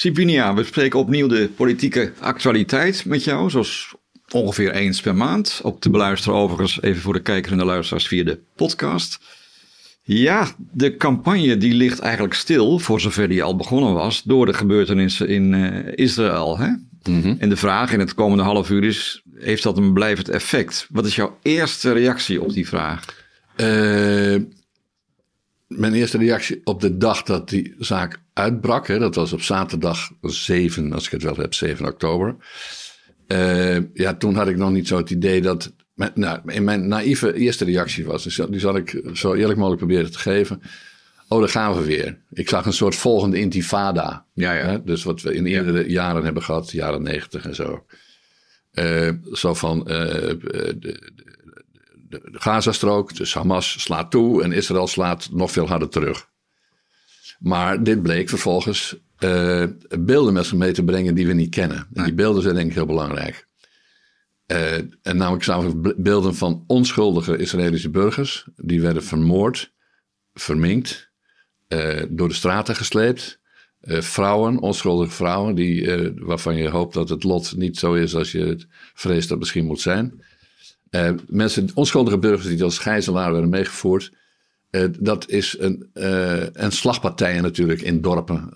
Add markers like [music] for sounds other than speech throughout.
Sibinia, we spreken opnieuw de politieke actualiteit met jou, zoals ongeveer eens per maand. Ook te beluisteren overigens, even voor de kijkers en de luisteraars via de podcast. Ja, de campagne die ligt eigenlijk stil, voor zover die al begonnen was, door de gebeurtenissen in uh, Israël. Hè? Mm-hmm. En de vraag in het komende half uur is, heeft dat een blijvend effect? Wat is jouw eerste reactie op die vraag? Uh, mijn eerste reactie op de dag dat die zaak uitbrak, hè, dat was op zaterdag 7, als ik het wel heb, 7 oktober. Uh, ja, toen had ik nog niet zo het idee dat. Nou, in mijn naïeve eerste reactie was, dus die zal ik zo eerlijk mogelijk proberen te geven. Oh, daar gaan we weer. Ik zag een soort volgende intifada. Ja, ja. Hè? Dus wat we in eerdere jaren hebben gehad, jaren negentig en zo. Uh, zo van uh, de, de, de, Gazastrook, dus Hamas slaat toe en Israël slaat nog veel harder terug. Maar dit bleek vervolgens uh, beelden met zich mee te brengen die we niet kennen. En die beelden zijn denk ik heel belangrijk. Uh, en namelijk zagen beelden van onschuldige Israëlische burgers. Die werden vermoord, verminkt, uh, door de straten gesleept. vrouwen, onschuldige vrouwen, die, waarvan je hoopt dat het lot niet zo is als je het vreest dat het misschien moet zijn. Uh, mensen, onschuldige burgers die als gijzelaar werden meegevoerd. Uh, dat is een, uh, een slagpartij natuurlijk in dorpen,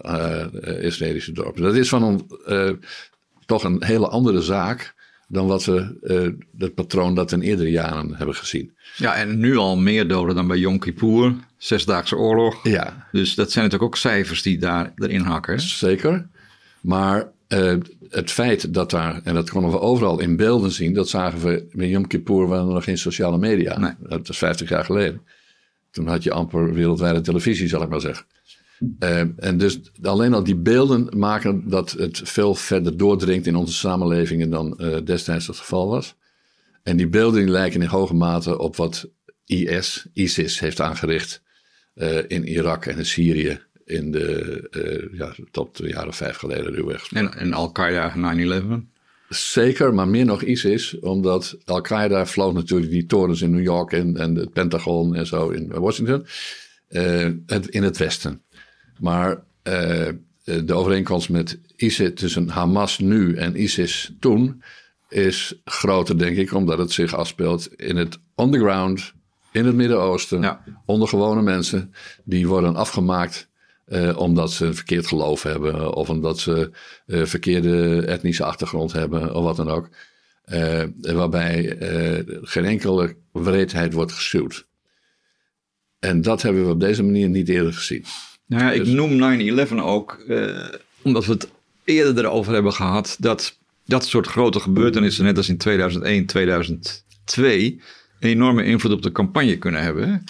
Israëlische dorpen. Dat is van een, toch een hele andere zaak dan wat we, het patroon dat in eerdere jaren hebben gezien. Ja, en nu al meer doden dan bij Yom Kippur, Zesdaagse Oorlog. Ja. Dus dat zijn natuurlijk ook cijfers die daar erin hakken. Zeker. Maar uh, het feit dat daar, en dat konden we overal in beelden zien, dat zagen we met Yom Kippur, waren er nog geen sociale media. Nee. Dat is 50 jaar geleden. Toen had je amper wereldwijde televisie, zal ik maar zeggen. Uh, en dus alleen al die beelden maken dat het veel verder doordringt in onze samenlevingen dan uh, destijds het geval was. En die beelden lijken in hoge mate op wat IS, ISIS heeft aangericht in Irak en in Syrië in de, uh, ja, tot de jaren vijf geleden ruwweg. En, en Al-Qaeda 9-11? Zeker, maar meer nog ISIS, omdat Al-Qaeda vloog natuurlijk die torens in New York en, en het Pentagon en zo in Washington, uh, het, in het westen. Maar uh, de overeenkomst met ISIS tussen Hamas nu en ISIS toen is groter, denk ik, omdat het zich afspeelt in het underground, in het Midden-Oosten, ja. onder gewone mensen. Die worden afgemaakt uh, omdat ze een verkeerd geloof hebben of omdat ze uh, verkeerde etnische achtergrond hebben of wat dan ook. Uh, waarbij geen enkele wreedheid wordt geschuwd. En dat hebben we op deze manier niet eerder gezien. Nou ja, ik dus- noem 9-11 ook omdat we het eerder erover hebben gehad dat dat soort grote gebeurtenissen, net als in 2001, 2002, een enorme invloed op de campagne kunnen hebben.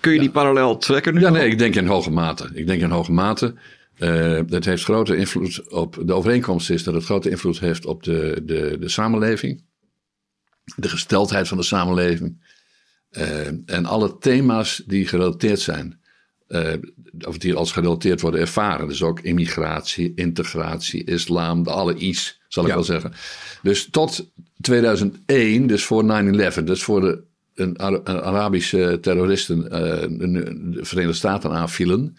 Kun je die parallel trekken nu? Ja, nee, ik denk in hoge mate. Ik denk in hoge mate. Uh, dat heeft grote invloed op. De overeenkomst is dat het grote invloed heeft op de, de, de samenleving. De gesteldheid van de samenleving. Uh, en alle thema's die gerelateerd zijn. Uh, of die als gerelateerd worden ervaren. Dus ook immigratie, integratie, islam, de alle I's, zal ik wel zeggen. Dus tot 2001, dus voor 9-11, dus voor de een, Arabische terroristen uh, de Verenigde Staten aanvielen,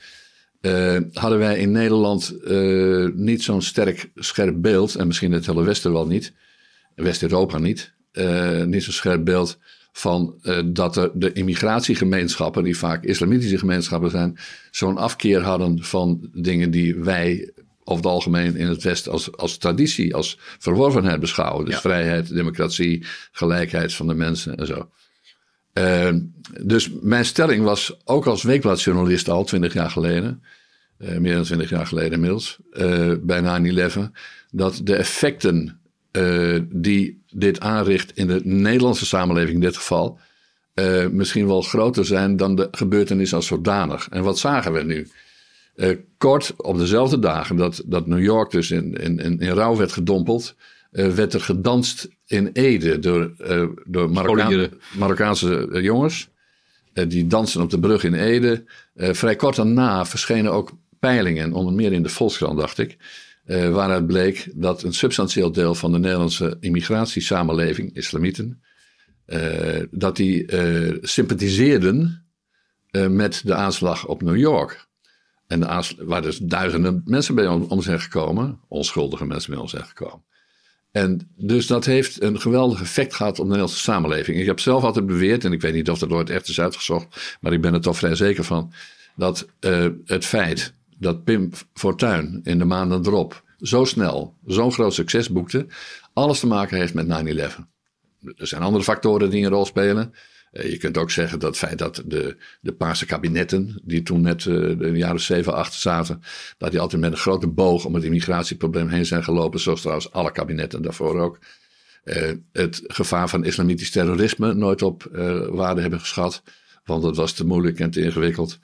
uh, hadden wij in Nederland uh, niet zo'n sterk scherp beeld, en misschien het hele Westen wel niet, West-Europa niet, niet zo'n scherp beeld van dat de, de immigratiegemeenschappen, die vaak islamitische gemeenschappen zijn, zo'n afkeer hadden van dingen die wij over het algemeen in het Westen als, als traditie, als verworvenheid beschouwen. Dus vrijheid, democratie, gelijkheid van de mensen en zo. Uh, dus mijn stelling was, ook als weekbladjournalist al twintig jaar geleden, uh, meer dan twintig jaar geleden inmiddels, uh, bij 9-11, dat de effecten die dit aanricht in de Nederlandse samenleving in dit geval, misschien wel groter zijn dan de gebeurtenis als zodanig. En wat zagen we nu? kort op dezelfde dagen dat, dat New York dus in, in, in, in rouw werd gedompeld, werd er gedanst in Ede door, uh, door Marokkaanse eh, jongens. die dansen op de brug in Ede. vrij kort daarna verschenen ook peilingen, onder meer in de Volkskrant, dacht ik. waaruit bleek dat een substantieel deel van de Nederlandse immigratiesamenleving, islamieten, dat die sympathiseerden met de aanslag op New York. En de waar dus duizenden mensen bij om zijn gekomen. Onschuldige mensen bij ons zijn gekomen. En dus dat heeft een geweldig effect gehad op de Nederlandse samenleving. Ik heb zelf altijd beweerd, en ik weet niet of dat ooit echt is uitgezocht, maar ik ben er toch vrij zeker van, dat eh, het feit dat Pim Fortuyn in de maanden erop zo snel zo'n groot succes boekte, alles te maken heeft met 9-11. Er zijn andere factoren die een rol spelen. Eh, Je kunt ook zeggen dat het feit dat de, de Paarse kabinetten, die toen net in de jaren 7, 8 zaten, dat die altijd met een grote boog om het immigratieprobleem heen zijn gelopen, zoals trouwens alle kabinetten daarvoor ook. Eh, het gevaar van islamitisch terrorisme nooit op waarde hebben geschat, want dat was te moeilijk en te ingewikkeld.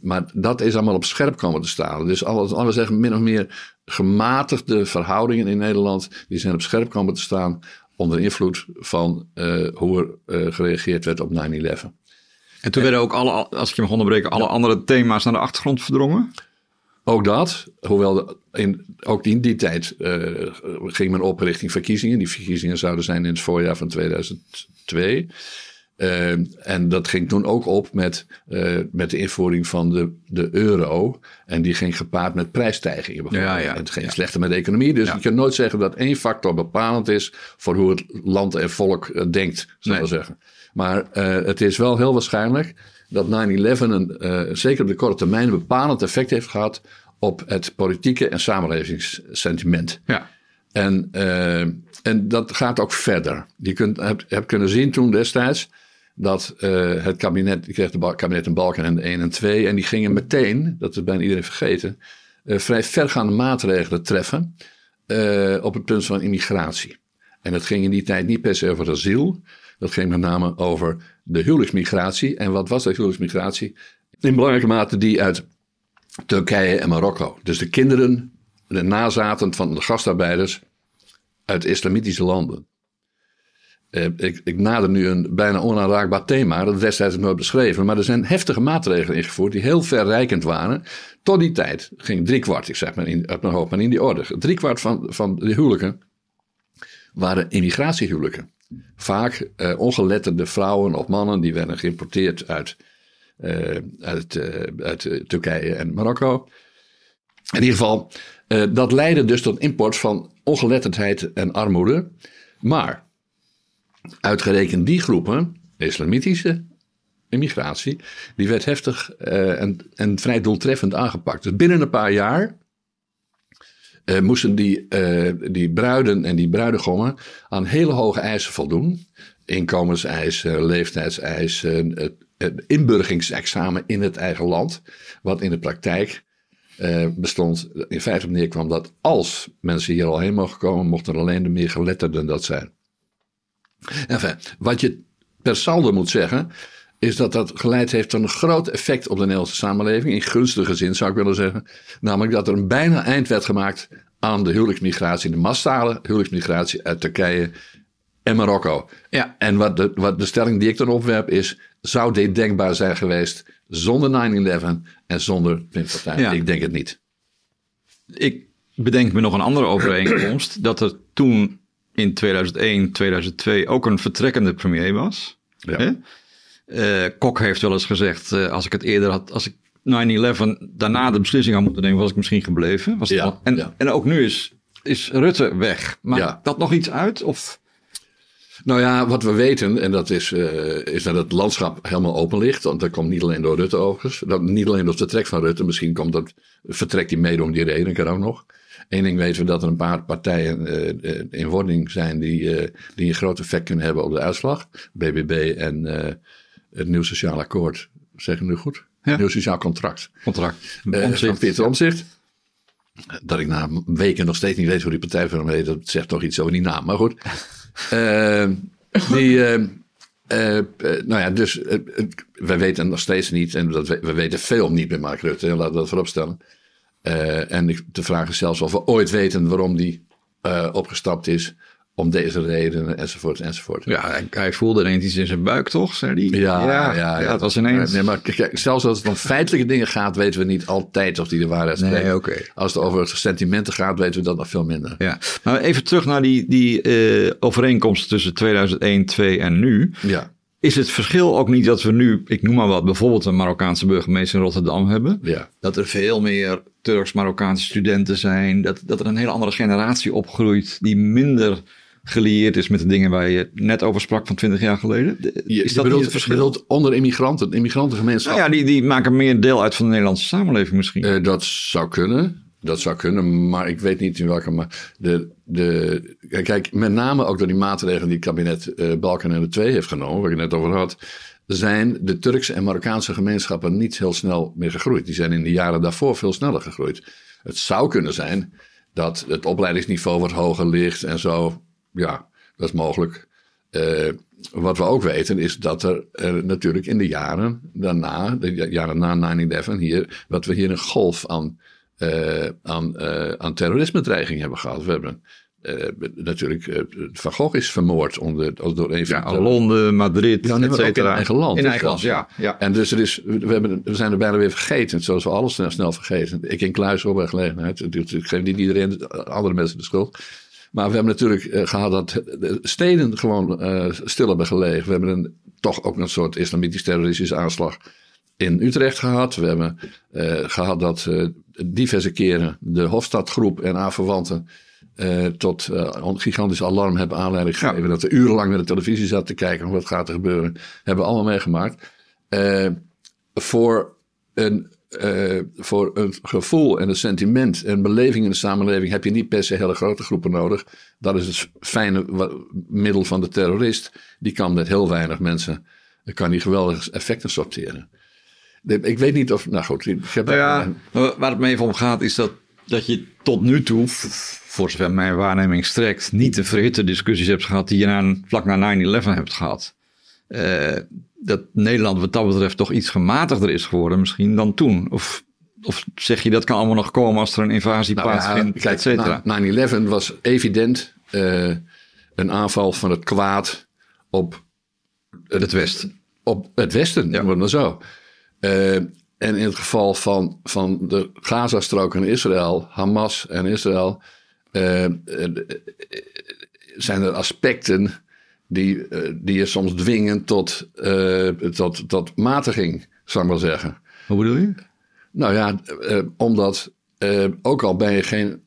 Maar dat is allemaal op scherp komen te staan. Dus alles, we zeggen, min of meer gematigde verhoudingen in Nederland, die zijn op scherp komen te staan onder invloed van eh, hoe er eh, gereageerd werd op 9-11. En toen werden ook alle, als ik je mag onderbreken, alle andere thema's naar de achtergrond verdrongen. Ook dat, hoewel de- in, ook in die tijd eh, ging men op richting verkiezingen. Die verkiezingen zouden zijn in het voorjaar van 2002. Eh, en dat ging toen ook op met, eh, met de invoering van de, de euro. En die ging gepaard met prijsstijgingen. Ja, ja. En het ging Ja. slechter met de economie. Dus je kunt nooit zeggen dat één factor bepalend is voor hoe het land en volk eh, denkt, zou Nee. ik zeggen. Maar eh, het is wel heel waarschijnlijk dat 9-11 een, zeker op de korte termijn een bepalend effect heeft gehad op het politieke en samenlevingssentiment. Ja. En, en dat gaat ook verder. Je kunt, hebt, hebt kunnen zien toen destijds dat eh, het kabinet, die kreeg de kabinet een Balken en de 1 en 2, en die gingen meteen, dat is bijna iedereen vergeten, eh, vrij vergaande maatregelen treffen eh, op het punt van immigratie. En dat ging in die tijd niet per se over asiel, dat ging met name over de huwelijksmigratie. En wat was dat huwelijksmigratie? In belangrijke mate die uit Turkije en Marokko. Dus de kinderen, de nazaten van de gastarbeiders uit islamitische landen. Eh, ik, ik nader nu een bijna onaanraakbaar thema, dat destijds nooit beschreven, maar er zijn heftige maatregelen ingevoerd die heel verrijkend waren. Tot die tijd ging driekwart, ik zeg maar in, uit mijn hoofd, maar in die orde. Driekwart van, van de huwelijken waren immigratiehuwelijken. Vaak eh, ongeletterde vrouwen of mannen die werden geïmporteerd uit, eh, uit, uit Turkije en Marokko. In ieder geval, dat leidde dus tot import van ongeletterdheid en armoede. Maar uitgerekend die groepen, de islamitische immigratie, die werd heftig eh, en, en vrij doeltreffend aangepakt. Dus binnen een paar jaar eh, moesten die, eh, die bruiden en die bruidegommen aan hele hoge eisen voldoen. Inkomenseisen, leeftijdseisen, het, inburgingsexamen in het eigen land. Wat in de praktijk bestond, in feite neerkwam dat als mensen hier al heen mogen komen, mochten alleen de meer geletterden dat zijn. Enfin, wat je per saldo moet zeggen, is dat dat geleid heeft tot een groot effect op de Nederlandse samenleving. In gunstige zin zou ik willen zeggen. Namelijk dat er een bijna eind werd gemaakt aan de huwelijksmigratie, de massale huwelijksmigratie uit Turkije en Marokko. Ja. En wat de, wat de stelling die ik dan opwerp is, zou dit denkbaar zijn geweest zonder 9-11 en zonder Pim Fortuyn? Ja. Ik denk het niet. Ik bedenk me nog een andere overeenkomst. dat er toen in 2001, 2002 ook een vertrekkende premier was. Ja. Eh, Kok heeft wel eens gezegd, eh, als ik het eerder had, als ik 9-11 daarna de beslissing had moeten nemen, was ik misschien gebleven. Was Ja, en, ja. en ook nu is, is Rutte weg. Maakt Ja. dat nog iets uit? Of? Nou ja, wat we weten, en dat is, eh, is dat het landschap helemaal open ligt. Want dat komt niet alleen door Rutte overigens. Dat, niet alleen door het vertrek van Rutte. Misschien komt dat, vertrekt hij mede om die reden, kan ook nog. Eén ding weten we dat er een paar partijen eh, eh, in wording zijn die, eh, die een groot effect kunnen hebben op de uitslag. BBB en het Nieuw Sociaal Akkoord. Zeggen nu goed? Ja. Nieuw Sociaal Contract. Contract. Van Peter Omzicht. Dat ik na weken nog steeds niet weet hoe die partij van hem heet. Dat zegt toch iets over die naam. Maar goed. [laughs] Die, nou ja, dus eh, we weten nog steeds niet. En dat we, we weten veel niet met Mark Rutte. Laten we dat vooropstellen. Eh, en ik- de vraag is zelfs of we ooit weten waarom die eh, opgestapt is. Om deze redenen, enzovoort, enzovoort. Ja, hij, hij voelde ineens iets in zijn buik, toch? Zei die? Ja, ja, ja, het was ineens... Nee, maar kijk, zelfs als het om feitelijke dingen gaat, weten we niet altijd of die de waarheid Nee, spreken. oké. Als het over sentimenten gaat, weten we dat nog veel minder. Ja, maar even terug naar die, die eh, overeenkomst tussen 2001, 2 en nu. Ja, is het verschil ook niet dat we nu, ik noem maar wat, bijvoorbeeld een Marokkaanse burgemeester in Rotterdam hebben? Ja. Dat er veel meer Turks-Marokkaanse studenten zijn. Dat, dat er een hele andere generatie opgroeit die minder gelieerd is met de dingen waar je net over sprak van 20 jaar geleden. Is je dat bedoelt, het verschil? bedoelt onder immigranten, immigrantengemeenschap. Nou ja, die, die maken meer deel uit van de Nederlandse samenleving misschien. Eh, dat zou kunnen. Dat zou kunnen, maar ik weet niet in welke. Maar de, de, kijk, met name ook door die maatregelen die het kabinet eh Balken en de Twee heeft genomen, waar ik het net over had, zijn de Turkse en Marokkaanse gemeenschappen niet heel snel meer gegroeid. Die zijn in de jaren daarvoor veel sneller gegroeid. Het zou kunnen zijn dat het opleidingsniveau wat hoger ligt en zo. Ja, dat is mogelijk. Eh, wat we ook weten is dat er natuurlijk in de jaren daarna, de jaren na 9-11, hier, dat we hier een golf aan, aan, eh, aan terrorisme-dreiging hebben gehad. We hebben eh, natuurlijk, eh, Van Gogh is vermoord onder, als door een van ja, de Londen, Madrid, Ja, nee, ook in cetera. eigen land. In eigen land, ja. ja. En dus er is, we, hebben, we zijn er bijna weer vergeten, zoals we alles snel, snel vergeten. Ik in kluis hoor bij gelegenheid. Ik geef niet iedereen, andere mensen de schuld. Maar we hebben natuurlijk eh, gehad dat de steden gewoon eh, stil hebben gelegen. We hebben een, toch ook een soort islamitisch-terroristische aanslag in Utrecht gehad. We hebben eh, gehad dat eh, diverse keren de Hofstadgroep en aanverwanten eh, tot een gigantisch alarm hebben aanleiding Ja. gegeven. Dat we urenlang naar de televisie zaten te kijken. Wat gaat er gebeuren? Hebben we allemaal meegemaakt. Voor, een, voor een gevoel en een sentiment en beleving in de samenleving heb je niet per se hele grote groepen nodig. Dat is het fijne middel van de terrorist. Die kan met heel weinig mensen, kan die geweldige effecten sorteren. Ik weet niet of, nou goed, ik heb Nou ja, waar het me even om gaat is dat, dat je tot nu toe, voor zover mijn waarneming strekt, niet de verhitte discussies hebt gehad die je na, vlak na 9-11 hebt gehad. Eh, dat Nederland wat dat betreft toch iets gematigder is geworden misschien dan toen. Of, of zeg je dat kan allemaal nog komen als er een invasie Nou ja, plaatsvindt, et kijk, cetera. na- 9-11 was evident eh, een aanval van het kwaad op Het Westen. op het Westen, Ja. maar zo. Eh, en in het geval van, van de Gazastrook en Israël, Hamas en Israël, eh, zijn er aspecten die, die je soms dwingen tot, tot, tot matiging, zou ik maar zeggen. Hoe bedoel je? Nou ja, omdat ook al ben je geen.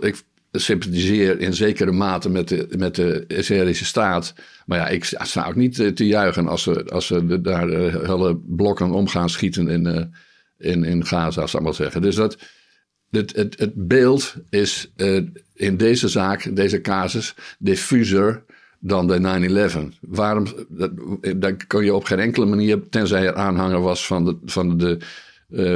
ik sympathiseer in zekere mate met de, met de Israëlische staat. Maar ja, ik sta ook niet eh, te juichen als ze, als ze daar eh, hele blokken om gaan schieten in, eh, in, in Gaza, zou ik maar zeggen. Dus dat, het, het, het beeld is in deze zaak, deze casus, diffuser dan de 9-11. Waarom, dat, dat kun je op geen enkele manier, tenzij je aanhanger was van, de, van, de,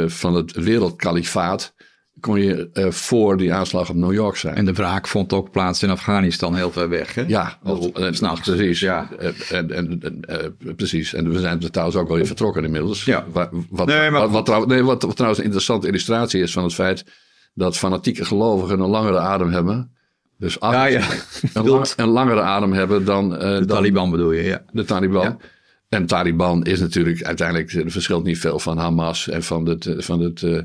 van het wereldkalifaat, kon je eh, voor die aanslag op New York zijn. En de wraak vond ook plaats in Afghanistan, heel ver weg. Hè? Ja, en, snel precies. Ja. En, en, en, en, eh, precies. En we zijn er trouwens ook wel weer vertrokken inmiddels. Ja. Wa- Wat, Nee, maar wat, wat, trouw- nee, wat, wat trouwens een interessante illustratie is van het feit dat fanatieke gelovigen een langere adem hebben. Dus Ja, ja. Een, [laughs] lang- een langere adem hebben dan, eh, De dan Taliban bedoel je, ja. de Taliban. Ja. En Taliban is natuurlijk uiteindelijk, er verschilt niet veel van Hamas en van het, eh, van het, eh,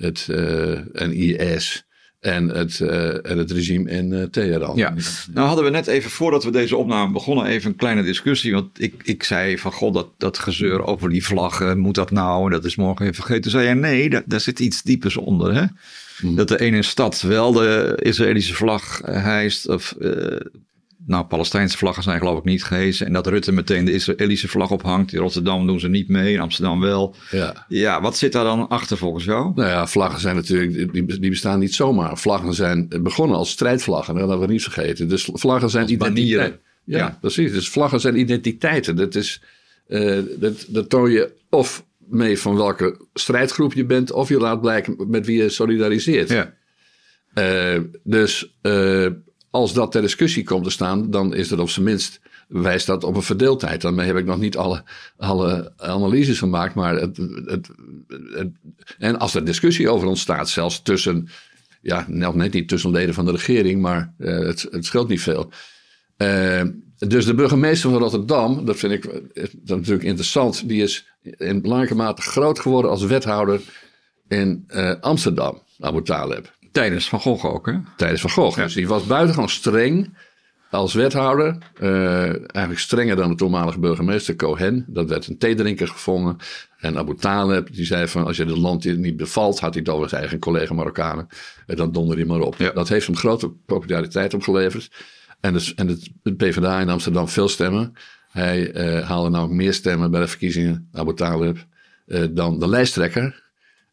het eh, en IS en het, eh, en het regime in eh, Teheran. Ja, nou hadden we net even voordat we deze opname begonnen even een kleine discussie. Want ik, ik zei van god, dat, dat gezeur over die vlaggen, moet dat nou? En dat is morgen even vergeten. Toen zei jij nee, daar, daar zit iets diepers onder. Hè? Dat de ene stad wel de Israëlische vlag hijst. Of, nou, Palestijnse vlaggen zijn geloof ik niet gehezen. En dat Rutte meteen de Israëlische vlag ophangt. In Rotterdam doen ze niet mee, in Amsterdam wel. ja. Ja, wat zit daar dan achter volgens jou? Nou ja, vlaggen zijn natuurlijk, die, die bestaan niet zomaar. Vlaggen zijn begonnen als strijdvlaggen, dat hebben we niet vergeten. Dus vlaggen zijn identiteiten. Ja, Ja. precies. Dus vlaggen zijn identiteiten. Dat, is, eh, dat, dat toon je of mee van welke strijdgroep je bent, of je laat blijken met wie je solidariseert. Ja. Eh, dus eh, als dat ter discussie komt te staan, dan is dat op zijn minst wijst dat op een verdeeldheid. Daarmee heb ik nog niet alle, alle analyses gemaakt, maar het, het, en als er discussie over ontstaat, zelfs tussen, ja, nog net niet tussen leden van de regering, maar eh, het, scheelt niet veel. Eh, dus de burgemeester van Rotterdam, dat vind ik eh, natuurlijk interessant, die is in belangrijke mate groot geworden als wethouder in eh, Amsterdam, Abu Taleb Tijdens Van Gogh ook, hè? tijdens Van Gogh. Dus die was buitengewoon streng als wethouder, eh, eigenlijk strenger dan de toenmalige burgemeester Cohen. Dat werd een theedrinker gevonden. En Abu Taleb, die zei van als je het land niet bevalt, had hij over zijn eigen collega Marokkanen. En dan donder hij maar op. Ja. Dat heeft hem grote populariteit opgeleverd. En, dus, en het, het PvdA in Amsterdam veel stemmen. Hij eh, haalde namelijk meer stemmen bij de verkiezingen, Abu Talib, eh, dan de lijsttrekker.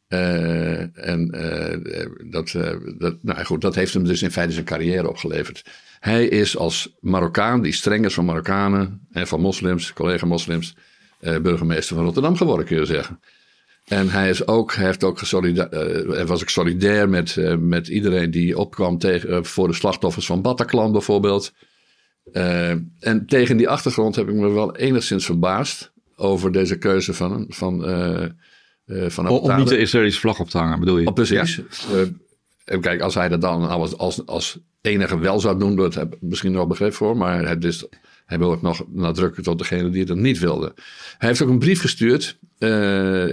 Eh, en eh, dat, eh, dat, nou goed, dat heeft hem dus in feite zijn carrière opgeleverd. Hij is als Marokkaan, die streng is van Marokkanen en van moslims, collega-moslims, burgemeester van Rotterdam geworden, kun je zeggen. En hij, is ook, hij, heeft ook hij was ook solidair met, met iedereen die opkwam tegen, voor de slachtoffers van Bataclan bijvoorbeeld. En tegen die achtergrond heb ik me wel enigszins verbaasd over deze keuze van, van, van Om, om niet de. Israëlische vlag op te hangen, bedoel je? Oh, precies. Ja. Eh, en kijk, als hij dat dan als, als, als enige wel zou doen, dat heb ik misschien nog begrip voor. Maar het is, hij wil ook nog nadrukkelijk tot degene die het niet wilde. Hij heeft ook een brief gestuurd eh,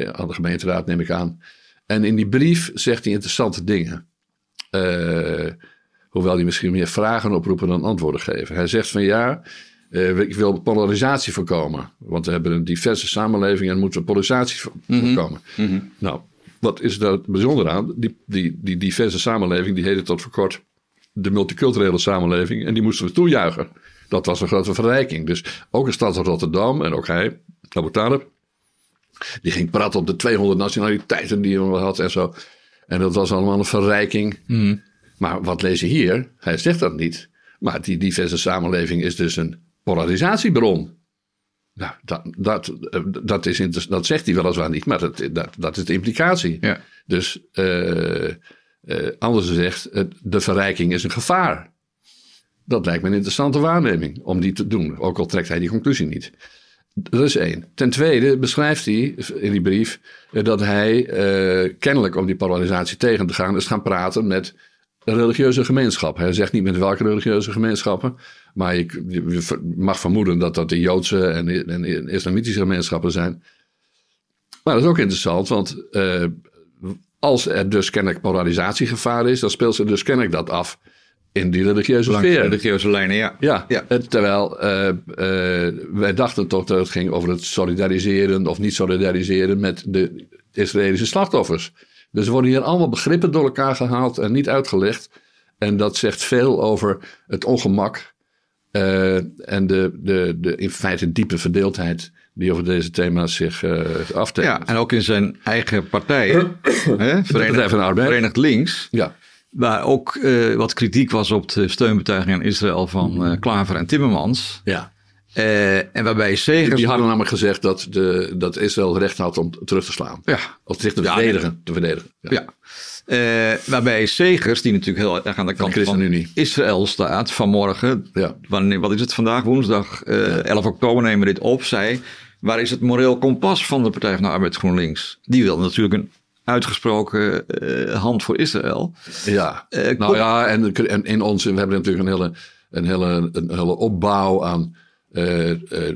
aan de gemeenteraad, neem ik aan. En in die brief zegt hij interessante dingen. Eh, hoewel hij misschien meer vragen oproepen dan antwoorden geven. Hij zegt van ja, eh, ik wil polarisatie voorkomen. Want we hebben een diverse samenleving en moeten we polarisatie vo- voorkomen. Nou, wat is daar bijzonder aan? Die, die, die diverse samenleving, die heette tot voor kort de multiculturele samenleving. En die moesten we toejuichen. Dat was een grote verrijking. Dus ook de stad Rotterdam en ook hij, Abu Talib, die ging praten op de 200 nationaliteiten die hij had en zo. En dat was allemaal een verrijking. Maar wat lees je hier? Hij zegt dat niet. Maar die diverse samenleving is dus een polarisatiebron. Nou, dat, dat, dat, is dat zegt hij weliswaar niet, maar dat, dat, dat is de implicatie. Ja. Dus eh, eh, anders gezegd, de verrijking is een gevaar. Dat lijkt me een interessante waarneming om die te doen. Ook al trekt hij die conclusie niet. Dat is één. Ten tweede beschrijft hij in die brief eh, dat hij kennelijk om die polarisatie tegen te gaan is gaan praten met religieuze gemeenschap. Hij zegt niet met welke religieuze gemeenschappen, maar je, mag vermoeden dat dat de Joodse en, en islamitische gemeenschappen zijn. Maar dat is ook interessant, want eh, als er dus kennelijk polarisatiegevaar is, dan speelt ze dus kennelijk dat af in die religieuze Langs sfeer. religieuze lijnen, ja. Ja, Ja. eh, terwijl eh, wij dachten toch dat het ging over het solidariseren of niet solidariseren met de Israëlische slachtoffers. Dus er worden hier allemaal begrippen door elkaar gehaald en niet uitgelegd. En dat zegt veel over het ongemak eh, en de, de, de in feite diepe verdeeldheid die over deze thema's zich aftekent. Ja, en ook in zijn eigen partij, hè, Partij Verenigd, van de Arbeid. Verenigd Links, ja. waar ook eh, wat kritiek was op de steunbetuiging aan Israël van eh, Klaver en Timmermans. ja. Eh, en waarbij Segers... Die hadden namelijk gezegd dat, de, dat Israël het recht had om terug te slaan. Ja, Of zich te Ja, verdedigen. Te verdedigen. Ja. ja. Eh, waarbij Segers, die natuurlijk heel erg aan de kant van. Israël staat, vanmorgen, Ja. wanneer, wat is het vandaag, woensdag, eh 11 oktober nemen we dit op, zei, waar is het moreel kompas van de Partij van de Arbeid GroenLinks? Die wil natuurlijk een uitgesproken eh, hand voor Israël. Ja, nou ja, en, en in ons, we hebben natuurlijk een hele, een hele, een hele opbouw aan eh,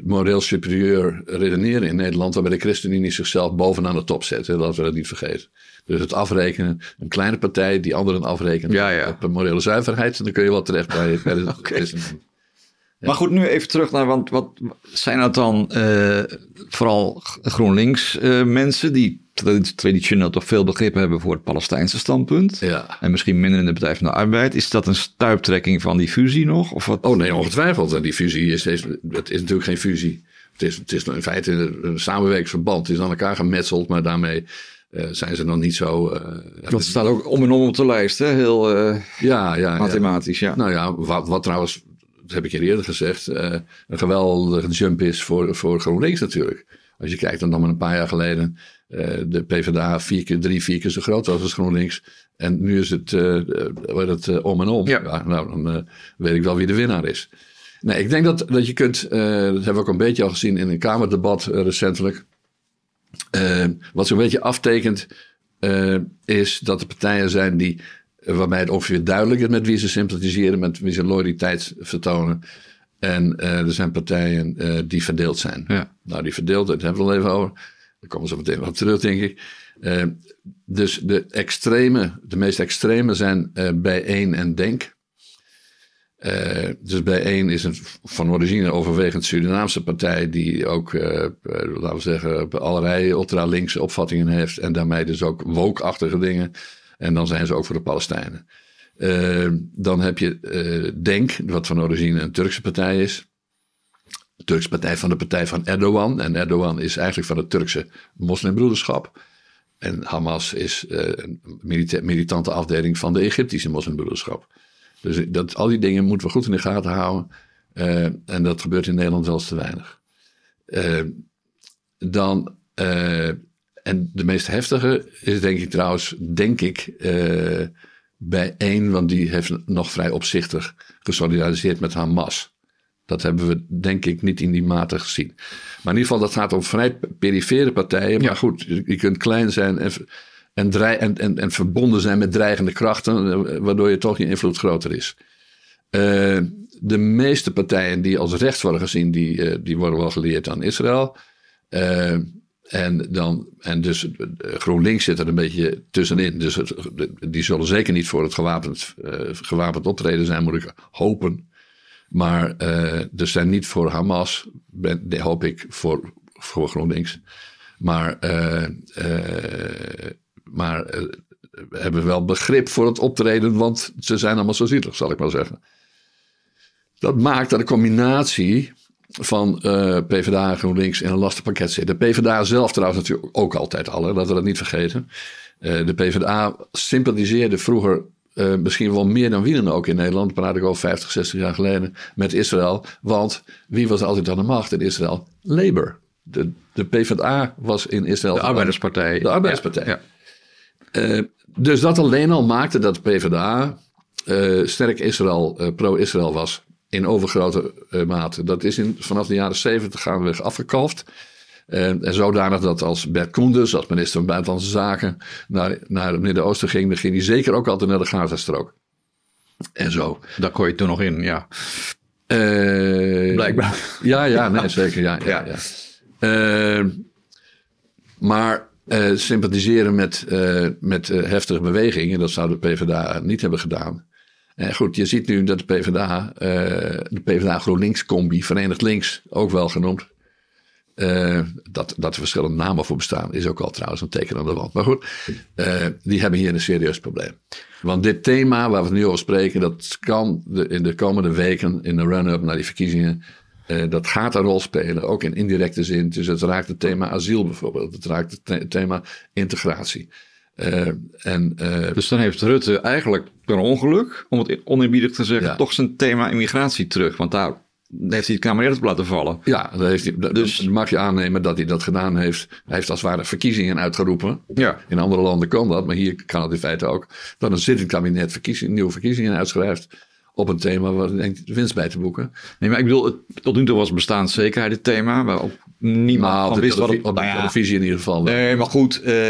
moreel superieur redeneren in Nederland, waarbij de ChristenUnie zichzelf bovenaan de top zet. Hè, laten we dat niet vergeten. Dus het afrekenen, een kleine partij die anderen afrekent Ja, ja. op morele zuiverheid, dan kun je wel terecht bij, bij de [laughs] ChristenUnie. Maar goed, nu even terug naar, want wat zijn dat dan eh, vooral GroenLinks mensen die traditioneel toch veel begrip hebben voor het Palestijnse standpunt? Ja. En misschien minder in de Partij van de Arbeid. Is dat een stuiptrekking van die fusie nog? Of wat? Oh nee, ongetwijfeld. En die fusie is, is, het is natuurlijk geen fusie. Het is, het is in feite een, samenwerkingsverband. Het is aan elkaar gemetseld, maar daarmee eh, zijn ze nog niet zo... eh, Dat staat ook om en om op de lijst, hè? heel eh, ja, ja, mathematisch. Ja. Nou ja, wat, wat trouwens, dat heb ik je eerder gezegd, eh, een geweldige jump is voor, voor GroenLinks natuurlijk. Als je kijkt dan nog maar een paar jaar geleden, eh, de PvdA vier keer, drie, vier keer zo groot was als GroenLinks. En nu is het, eh, eh, wordt het eh, om en om. Ja. nou, dan eh, weet ik wel wie de winnaar is. Nee, ik denk dat, dat je kunt, eh, dat hebben we ook een beetje al gezien in een Kamerdebat eh, recentelijk. Eh, wat zo'n beetje aftekent, eh, is dat er partijen zijn die, eh, waarbij het ongeveer duidelijk is met wie ze sympathiseren, met wie ze loyaliteit vertonen. En eh, er zijn partijen eh, die verdeeld zijn. Ja. Nou, die verdeeld, daar hebben we het al even over. Daar komen zo meteen op terug, denk ik. Eh, dus de extreme, de meest extreme zijn eh bijeen en denk. Uh, dus bij één is een van origine overwegend Surinaamse partij die ook, uh, laten we zeggen, allerlei ultra-linkse opvattingen heeft en daarmee dus ook woke-achtige dingen. En dan zijn ze ook voor de Palestijnen. Uh, dan heb je Denk, wat van origine een Turkse partij is. De Turkse partij van de partij van Erdogan. En Erdogan is eigenlijk van het Turkse moslimbroederschap. En Hamas is een militante afdeling van de Egyptische moslimbroederschap. Dus dat, al die dingen moeten we goed in de gaten houden. Uh, en dat gebeurt in Nederland wel te weinig. Uh, dan, en de meest heftige is denk ik trouwens, denk ik, bij één, want die heeft nog vrij opzichtig gesolidariseerd met Hamas. Dat hebben we denk ik niet in die mate gezien. Maar in ieder geval, dat gaat om vrij perifere partijen. Maar goed, je kunt klein zijn en en, en, en, en, verbonden zijn met dreigende krachten, eh, waardoor je toch je invloed groter is. Uh, de meeste partijen die als rechts worden gezien, die, uh, die worden wel geleerd aan Israël. Uh, en, dan, en dus GroenLinks zit er een beetje tussenin. Dus het, die zullen zeker niet voor het gewapend, gewapend optreden zijn, moet ik hopen. Maar dus zijn niet voor Hamas, ben, hoop ik, voor, voor GroenLinks. Maar maar uh, we hebben wel begrip voor het optreden, want ze zijn allemaal zo zielig, zal ik maar zeggen. Dat maakt dat de combinatie van uh, PvdA en GroenLinks in een lastenpakket zit. De PvdA zelf trouwens natuurlijk ook altijd al, laten we dat niet vergeten. Uh, de PvdA sympathiseerde vroeger uh, misschien wel meer dan wie dan ook in Nederland, praat ik over 50, 60 jaar geleden, met Israël. Want wie was altijd aan de macht in Israël? Labour. De, de PvdA was in Israël. De Arbeiderspartij. De Arbeiderspartij. Ja, ja. Uh, dus dat alleen al maakte dat de PvdA uh, sterk Israël, pro-Israël was. In overgrote mate. Dat is in, vanaf de jaren zeventig gaandeweg afgekalfd. En zodanig dat als Bert Koenders, als minister van Buitenlandse Zaken, naar, naar het Midden-Oosten ging, dan ging hij zeker ook altijd naar de Gazastrook. En zo. Daar kon je toen nog in, ja. Blijkbaar. Ja, ja, nee, zeker. Ja, ja, ja. ja. maar uh, sympathiseren met, met heftige bewegingen. Dat zou de PvdA niet hebben gedaan. En goed, je ziet nu dat de PvdA, de PvdA GroenLinks-combi, Verenigd Links, ook wel genoemd. Dat, dat er verschillende namen voor bestaan, is ook al trouwens een teken aan de wand. Maar goed, die hebben hier een serieus probleem. Want dit thema waar we het nu over spreken, dat kan de, in de komende weken, in de run-up naar die verkiezingen, uh, dat gaat een rol spelen, ook in indirecte zin. Dus het raakt het thema asiel bijvoorbeeld. Het raakt het thema integratie. Uh, en, uh, dus dan heeft Rutte eigenlijk per ongeluk, om het oneerbiedig te zeggen, ja. toch zijn thema immigratie terug. Want daar heeft hij het Kamerad laten vallen. Ja, dat heeft hij, dus mag je aannemen dat hij dat gedaan heeft. Hij heeft als het ware verkiezingen uitgeroepen. Ja. In andere landen kan dat, maar hier kan het in feite ook. Dat een zittend kabinet verkiezingen, nieuwe verkiezingen uitschrijft op een thema waar denkt de winst bij te boeken. Nee, maar ik bedoel, tot nu toe was bestaanszekerheid het thema, waar ook niemand nou, van wist wat het... Op de nou televisie in ieder geval. Nee, maar goed, uh,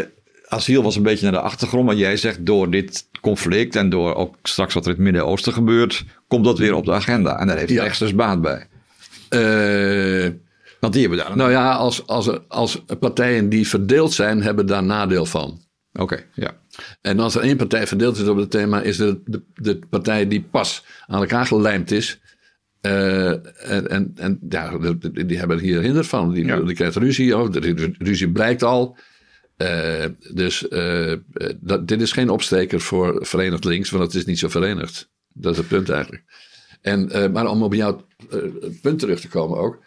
asiel was een beetje naar de achtergrond. Maar jij zegt, door dit conflict en door ook straks wat er in het Midden-Oosten gebeurt, komt dat weer op de agenda. En daar heeft ja. rechts dus baat bij. Uh, Want die hebben daar... Nou ja, als, als, als partijen die verdeeld zijn, hebben daar nadeel van. Oké, ja. En als er één partij verdeeld is op het thema, is het de, de, partij die pas aan elkaar gelijmd is. Uh, en, en, en ja, die hebben hier hinder van. Die, ja. die krijgt ruzie. Oh, de ruzie blijkt al. Uh, dus uh, dat, dit is geen opsteker voor Verenigd Links, want het is niet zo verenigd. Dat is het punt eigenlijk. En, maar om op jouw punt terug te komen ook.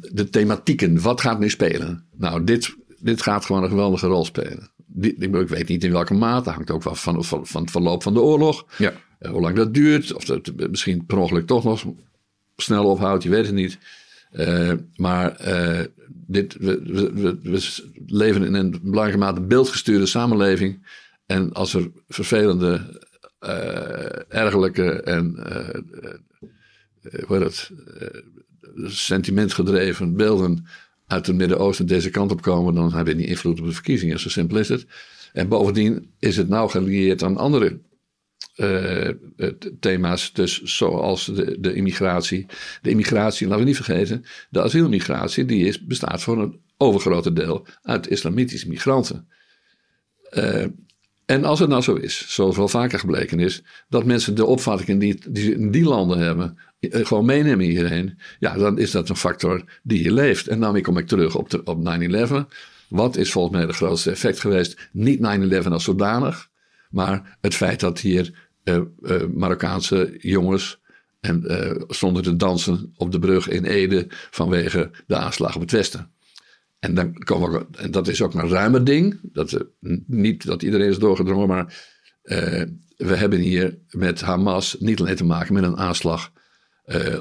de thematieken, wat gaat nu spelen? Nou, dit, dit gaat gewoon een geweldige rol spelen ik weet niet in welke mate, hangt ook wel van, van, van het verloop van de oorlog. Ja. Hoe lang dat duurt, of dat misschien per ongeluk toch nog snel ophoudt, je weet het niet. Maar dit, we, leven in een belangrijke mate beeldgestuurde samenleving. En als er vervelende, ergerlijke en hoe heet het, sentimentgedreven beelden uit het Midden-Oosten deze kant op komen, dan hebben niet invloed op de verkiezingen. Zo simpel is het. En bovendien is het nou gelieerd aan andere uh, thema's, dus zoals de, de immigratie. De immigratie, laten we niet vergeten, de asielmigratie, die is, bestaat voor een overgrote deel uit islamitische migranten. Uh, En als het nou zo is, zoals wel vaker gebleken is, dat mensen de opvattingen die, die ze in die landen hebben, eh, gewoon meenemen hierheen, ja, dan is dat een factor die je leeft. En daarmee kom ik terug op, de, op 9-11. Wat is volgens mij het grootste effect geweest? Niet 9-11 als zodanig, maar het feit dat hier uh, uh, Marokkaanse jongens en uh, stonden te dansen op de brug in Ede vanwege de aanslag op het Westen. En, dan komen we, en dat is ook een ruimer ding. Dat, niet dat iedereen is doorgedrongen, maar we hebben hier met Hamas niet alleen te maken met een aanslag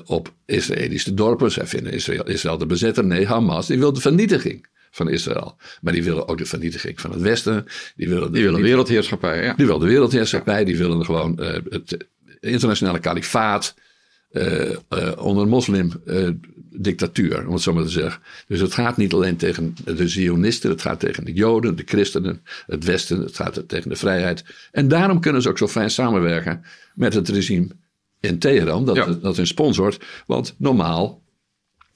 op Israëlische dorpen. Zij vinden Israël, Israël de bezetter. Nee, Hamas die wil de vernietiging van Israël. Maar die willen ook de vernietiging van het Westen. Die willen de, die willen wereldheerschappij. Ja. Die willen de wereldheerschappij. Die willen gewoon uh, het internationale kalifaat. Uh, uh, onder moslimdictatuur, om het zo maar te zeggen. Dus het gaat niet alleen tegen de Zionisten, het gaat tegen de Joden, de christenen, het Westen, het gaat tegen de vrijheid. En daarom kunnen ze ook zo fijn samenwerken met het regime in Teheran, dat, ja. dat hun sponsort. Want normaal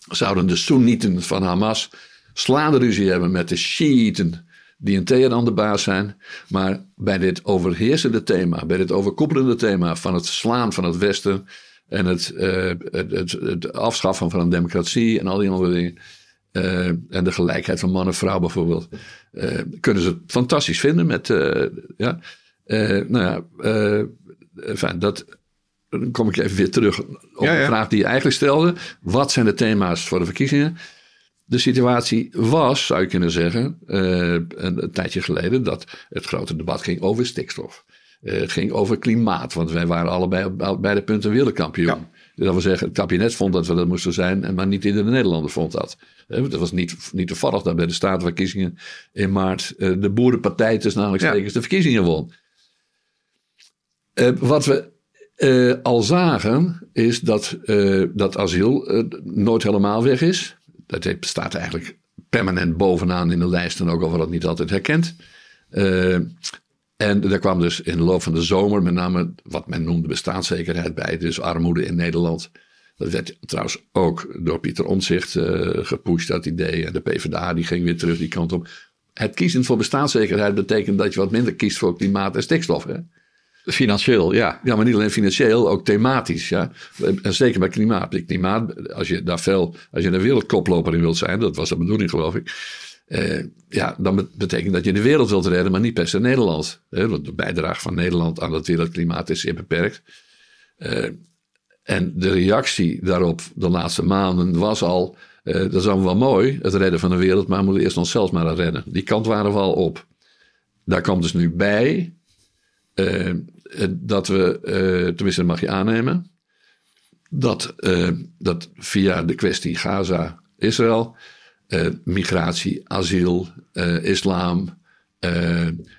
zouden de Soenieten van Hamas slaande ruzie hebben met de Shiiten die in Teheran de baas zijn. Maar bij dit overheersende thema, bij dit overkoepelende thema van het slaan van het Westen en het, uh, het, het, het, afschaffen van een democratie en al die andere dingen. Uh, en de gelijkheid van man en vrouw bijvoorbeeld. Uh, kunnen ze het fantastisch vinden met. ja, nou ja, enfin, dat. Dan kom ik even weer terug op ja, ja. de vraag die je eigenlijk stelde. Wat zijn de thema's voor de verkiezingen? De situatie was, zou je kunnen zeggen, een, een tijdje geleden, dat het grote debat ging over stikstof. Uh, het ging over klimaat, want wij waren allebei op beide punten wereldkampioen. Ja. Dus dat wil zeggen, het kabinet vond dat we dat moesten zijn, maar niet iedere Nederlander vond dat. Uh, dat was niet, niet toevallig dat bij de statenverkiezingen in maart uh, de boerenpartij tussen namelijk ja. de verkiezingen won. wat we al zagen, is dat, dat asiel nooit helemaal weg is. Dat staat eigenlijk permanent bovenaan in de lijst ook al wordt dat niet altijd herkend. En daar kwam dus in de loop van de zomer met name wat men noemde bestaanszekerheid bij. Dus armoede in Nederland. Dat werd trouwens ook door Pieter Omtzigt uh, gepusht, dat idee. En de PvdA die ging weer terug die kant op. Het kiezen voor bestaanszekerheid betekent dat je wat minder kiest voor klimaat en stikstof. Hè? Financieel, ja. Ja, maar niet alleen financieel, ook thematisch. Ja. En zeker bij klimaat. klimaat als je daar veel, als je een wereldkoploper in wilt zijn, dat was de bedoeling geloof ik uh, ja, dan betekent dat je de wereld wilt redden, maar niet per se Nederland. want de bijdrage van Nederland aan het wereldklimaat is zeer beperkt. Uh, en de reactie daarop de laatste maanden was al: uh, dat is allemaal wel mooi, het redden van de wereld, maar we moeten eerst onszelf maar redden. Die kant waren we al op. Daar komt dus nu bij dat we, tenminste, dat mag je aannemen, dat, dat via de kwestie Gaza-Israël migratie, asiel, islam.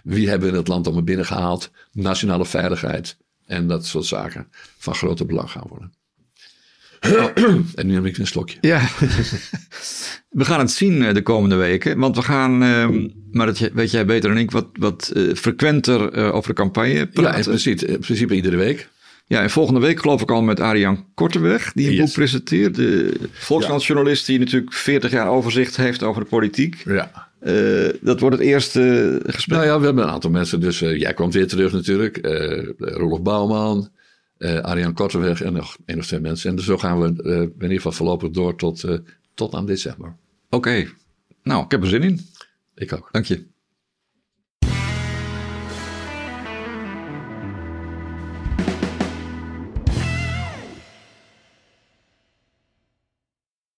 Wie hebben we in het land allemaal binnengehaald? Nationale veiligheid. En dat soort zaken van grote belang gaan worden. [clears throat] En nu heb ik een slokje. Ja, [laughs] we gaan het zien de komende weken. Want we gaan, uh, maar dat weet jij beter dan ik, wat, wat uh, frequenter uh, over de campagne praten. Ja, in principe, in principe iedere week. Ja, en volgende week geloof ik al met Arjan Korteweg, die een yes. boek presenteert. De Volkskrant-journalist die natuurlijk 40 jaar overzicht heeft over de politiek. Ja. Uh, dat wordt het eerste gesprek. Nou ja, we hebben een aantal mensen. Dus uh, jij komt weer terug natuurlijk. Uh, Rolf Bouwman, Arjan Korteweg en nog één of twee mensen. En dus zo gaan we in ieder geval voorlopig door tot, tot aan december. Oké. Okay. Nou, ik heb er zin in. Ik ook. Dank je.